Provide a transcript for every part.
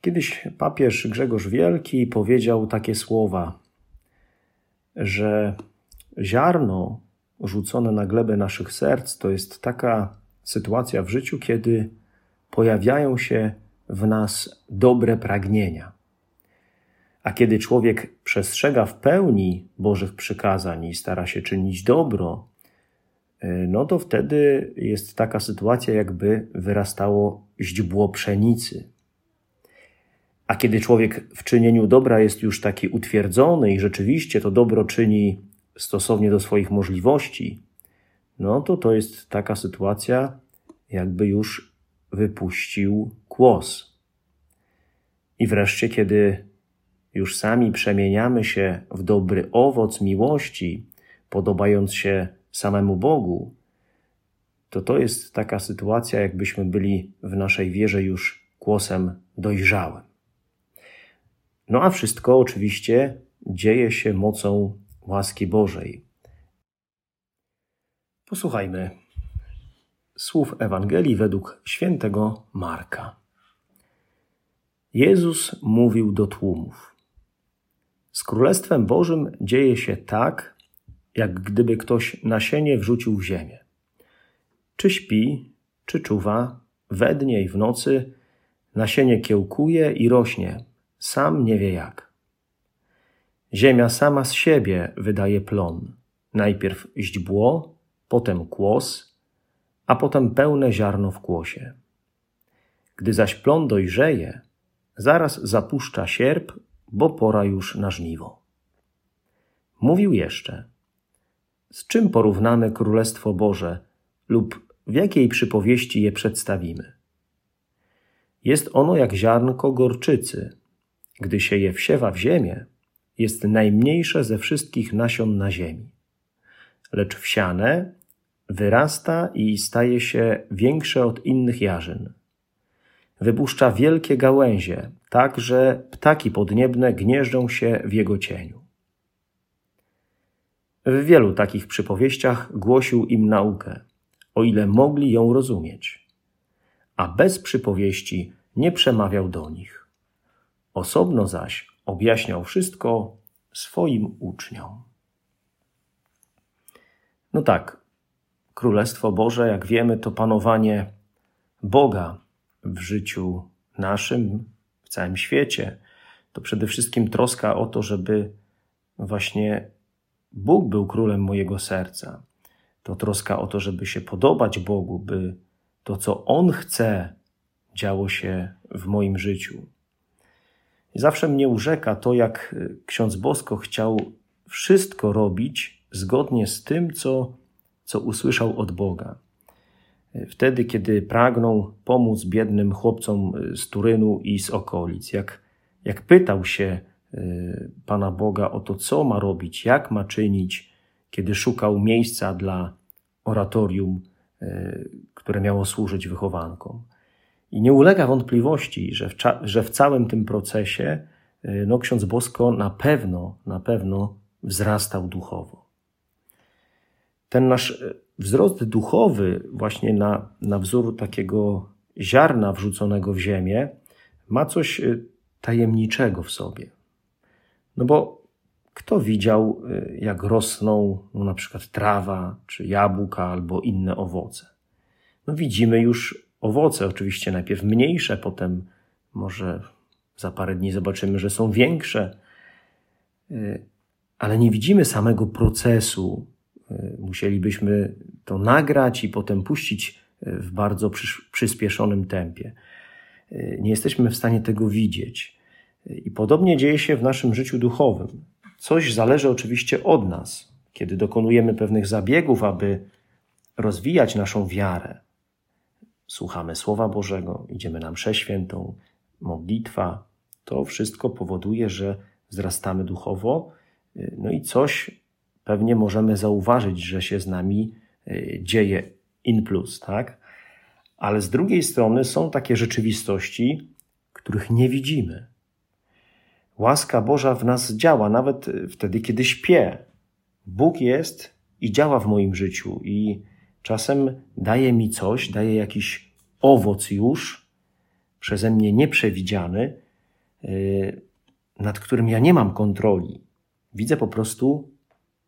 Kiedyś papież Grzegorz Wielki powiedział takie słowa, że ziarno rzucone na glebę naszych serc to jest taka sytuacja w życiu, kiedy pojawiają się w nas dobre pragnienia. A kiedy człowiek przestrzega w pełni Bożych przykazań i stara się czynić dobro, no to wtedy jest taka sytuacja, jakby wyrastało źdźbło pszenicy. A kiedy człowiek w czynieniu dobra jest już taki utwierdzony i rzeczywiście to dobro czyni stosownie do swoich możliwości, no to to jest taka sytuacja, jakby już wypuścił kłos. I wreszcie, kiedy już sami przemieniamy się w dobry owoc miłości, podobając się samemu Bogu, to to jest taka sytuacja, jakbyśmy byli w naszej wierze już kłosem dojrzałym. No a wszystko oczywiście dzieje się mocą łaski Bożej. Posłuchajmy słów Ewangelii według świętego Marka. Jezus mówił do tłumów: Z Królestwem Bożym dzieje się tak, jak gdyby ktoś nasienie wrzucił w ziemię. Czy śpi, czy czuwa, we dnie i w nocy, nasienie kiełkuje i rośnie, sam nie wie jak. Ziemia sama z siebie wydaje plon. Najpierw źdźbło, potem kłos, a potem pełne ziarno w kłosie. Gdy zaś plon dojrzeje, zaraz zapuszcza sierp, bo pora już na żniwo. Mówił jeszcze: Z czym porównamy Królestwo Boże lub w jakiej przypowieści je przedstawimy? Jest ono jak ziarnko gorczycy, gdy się je wsiewa w ziemię, jest najmniejsze ze wszystkich nasion na ziemi. Lecz wsiane wyrasta i staje się większe od innych jarzyn. Wypuszcza wielkie gałęzie, tak że ptaki podniebne gnieżdżą się w jego cieniu. W wielu takich przypowieściach głosił im naukę, o ile mogli ją rozumieć, a bez przypowieści nie przemawiał do nich. Osobno zaś objaśniał wszystko swoim uczniom. No tak, Królestwo Boże, jak wiemy, to panowanie Boga w życiu naszym, w całym świecie. To przede wszystkim troska o to, żeby właśnie Bóg był królem mojego serca. To troska o to, żeby się podobać Bogu, by to, co On chce, działo się w moim życiu. Zawsze mnie urzeka to, jak y, ksiądz Bosko chciał wszystko robić zgodnie z tym, co, co usłyszał od Boga. Y, wtedy, kiedy pragnął pomóc biednym chłopcom y, z Turynu i z okolic, jak, jak pytał się Pana Boga o to, co ma robić, jak ma czynić, kiedy szukał miejsca dla oratorium, które miało służyć wychowankom. I nie ulega wątpliwości, że w, że w całym tym procesie y, no, ksiądz Bosko na pewno, na pewno wzrastał duchowo. Ten nasz y, wzrost duchowy, właśnie na, na wzór takiego ziarna wrzuconego w ziemię, ma coś y, tajemniczego w sobie. No bo kto widział, jak rosną no, na przykład trawa, czy jabłka, albo inne owoce? No widzimy już owoce, oczywiście najpierw mniejsze, potem może za parę dni zobaczymy, że są większe, y, ale nie widzimy samego procesu. Y, musielibyśmy to nagrać i potem puścić y, w bardzo przyspieszonym tempie. Nie jesteśmy w stanie tego widzieć. I podobnie dzieje się w naszym życiu duchowym. Coś zależy oczywiście od nas, kiedy dokonujemy pewnych zabiegów, aby rozwijać naszą wiarę słuchamy Słowa Bożego, idziemy na mszę świętą, modlitwa, to wszystko powoduje, że wzrastamy duchowo, no i coś pewnie możemy zauważyć, że się z nami dzieje in plus, tak? Ale z drugiej strony są takie rzeczywistości, których nie widzimy. Łaska Boża w nas działa nawet wtedy, kiedy śpię. Bóg jest i działa w moim życiu i czasem daje mi coś, daje jakiś owoc już przeze mnie nieprzewidziany, yy, nad którym ja nie mam kontroli. Widzę po prostu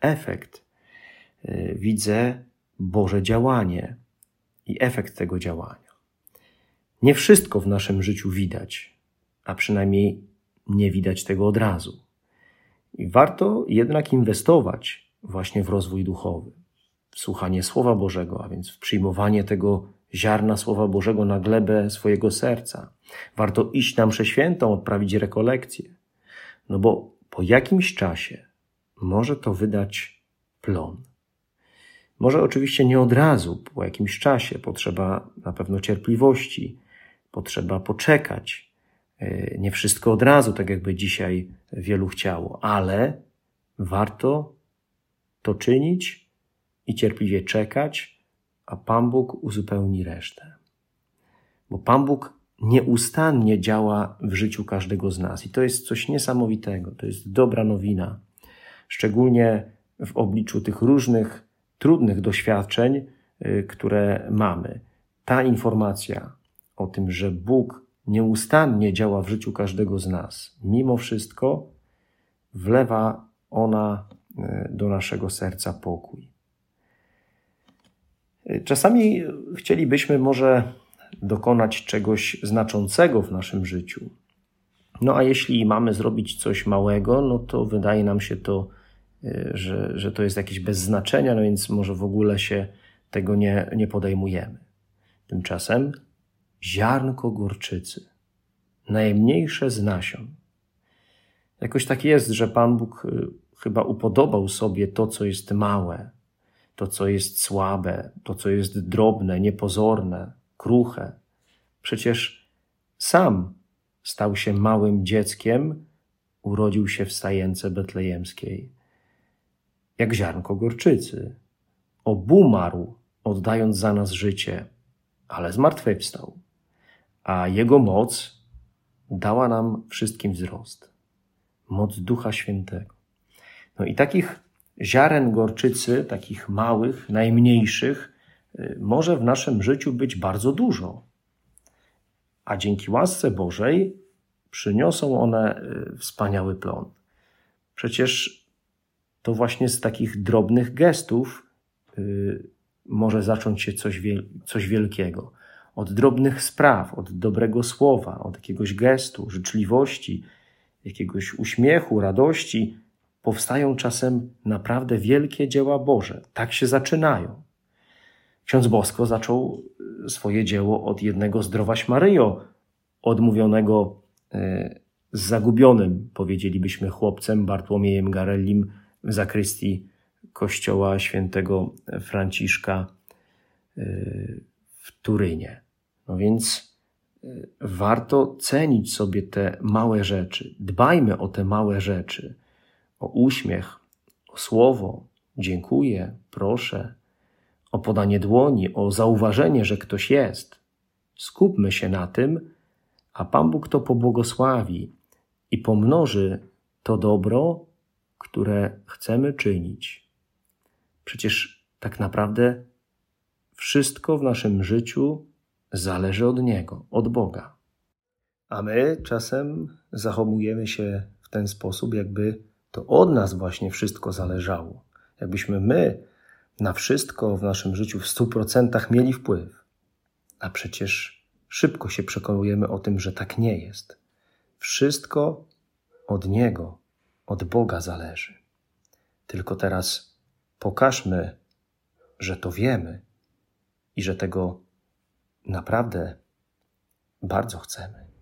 efekt. Yy, widzę Boże działanie i efekt tego działania. Nie wszystko w naszym życiu widać, a przynajmniej nie widać tego od razu. I warto jednak inwestować właśnie w rozwój duchowy, słuchanie Słowa Bożego, a więc w przyjmowanie tego ziarna Słowa Bożego na glebę swojego serca. Warto iść na mszę świętą, odprawić rekolekcję. No bo po jakimś czasie może to wydać plon. Może oczywiście nie od razu, po jakimś czasie potrzeba na pewno cierpliwości, potrzeba poczekać. E, nie wszystko od razu, tak jakby dzisiaj wielu chciało, ale warto to czynić i cierpliwie czekać, a Pan Bóg uzupełni resztę. Bo Pan Bóg nieustannie działa w życiu każdego z nas i to jest coś niesamowitego, to jest dobra nowina, szczególnie w obliczu tych różnych trudnych doświadczeń, y, które mamy. Ta informacja o tym, że Bóg nieustannie działa w życiu każdego z nas, mimo wszystko wlewa ona y, do naszego serca pokój. Czasami chcielibyśmy może dokonać czegoś znaczącego w naszym życiu. No a jeśli mamy zrobić coś małego, no to wydaje nam się to Y, że, że to jest jakieś bez znaczenia, no więc może w ogóle się tego nie, nie podejmujemy. Tymczasem ziarnko gorczycy, najmniejsze z nasion. Jakoś tak jest, że Pan Bóg y, chyba upodobał sobie to, co jest małe, to, co jest słabe, to, co jest drobne, niepozorne, kruche. Przecież sam stał się małym dzieckiem, urodził się w stajence betlejemskiej jak ziarnko gorczycy. Obumarł, oddając za nas życie, ale zmartwychwstał, a Jego moc dała nam wszystkim wzrost. Moc Ducha Świętego. No i takich ziaren gorczycy, takich małych, najmniejszych, y, może w naszym życiu być bardzo dużo. A dzięki łasce Bożej przyniosą one y, wspaniały plon. Przecież to właśnie z takich drobnych gestów yy, może zacząć się coś, coś wielkiego. Od drobnych spraw, od dobrego słowa, od jakiegoś gestu, życzliwości, jakiegoś uśmiechu, radości, powstają czasem naprawdę wielkie dzieła Boże. Tak się zaczynają. Ksiądz Bosko zaczął y, swoje dzieło od jednego zdrowaś Maryjo, odmówionego y, z zagubionym, powiedzielibyśmy, chłopcem Bartłomiejem Garellim w zakrystii kościoła świętego Franciszka y, w Turynie. No więc warto cenić sobie te małe rzeczy. Dbajmy o te małe rzeczy. O uśmiech, o słowo, dziękuję, proszę, o podanie dłoni, o zauważenie, że ktoś jest. Skupmy się na tym, a Pan Bóg to pobłogosławi i pomnoży to dobro które chcemy czynić. Przecież tak naprawdę wszystko w naszym życiu zależy od Niego, od Boga. A my czasem zachowujemy się w ten sposób, jakby to od nas właśnie wszystko zależało. Jakbyśmy my na wszystko w naszym życiu w stu procentach mieli wpływ. A przecież szybko się przekonujemy o tym, że tak nie jest. Wszystko od Niego od Boga zależy. Tylko teraz pokażmy, że to wiemy i że tego naprawdę bardzo chcemy.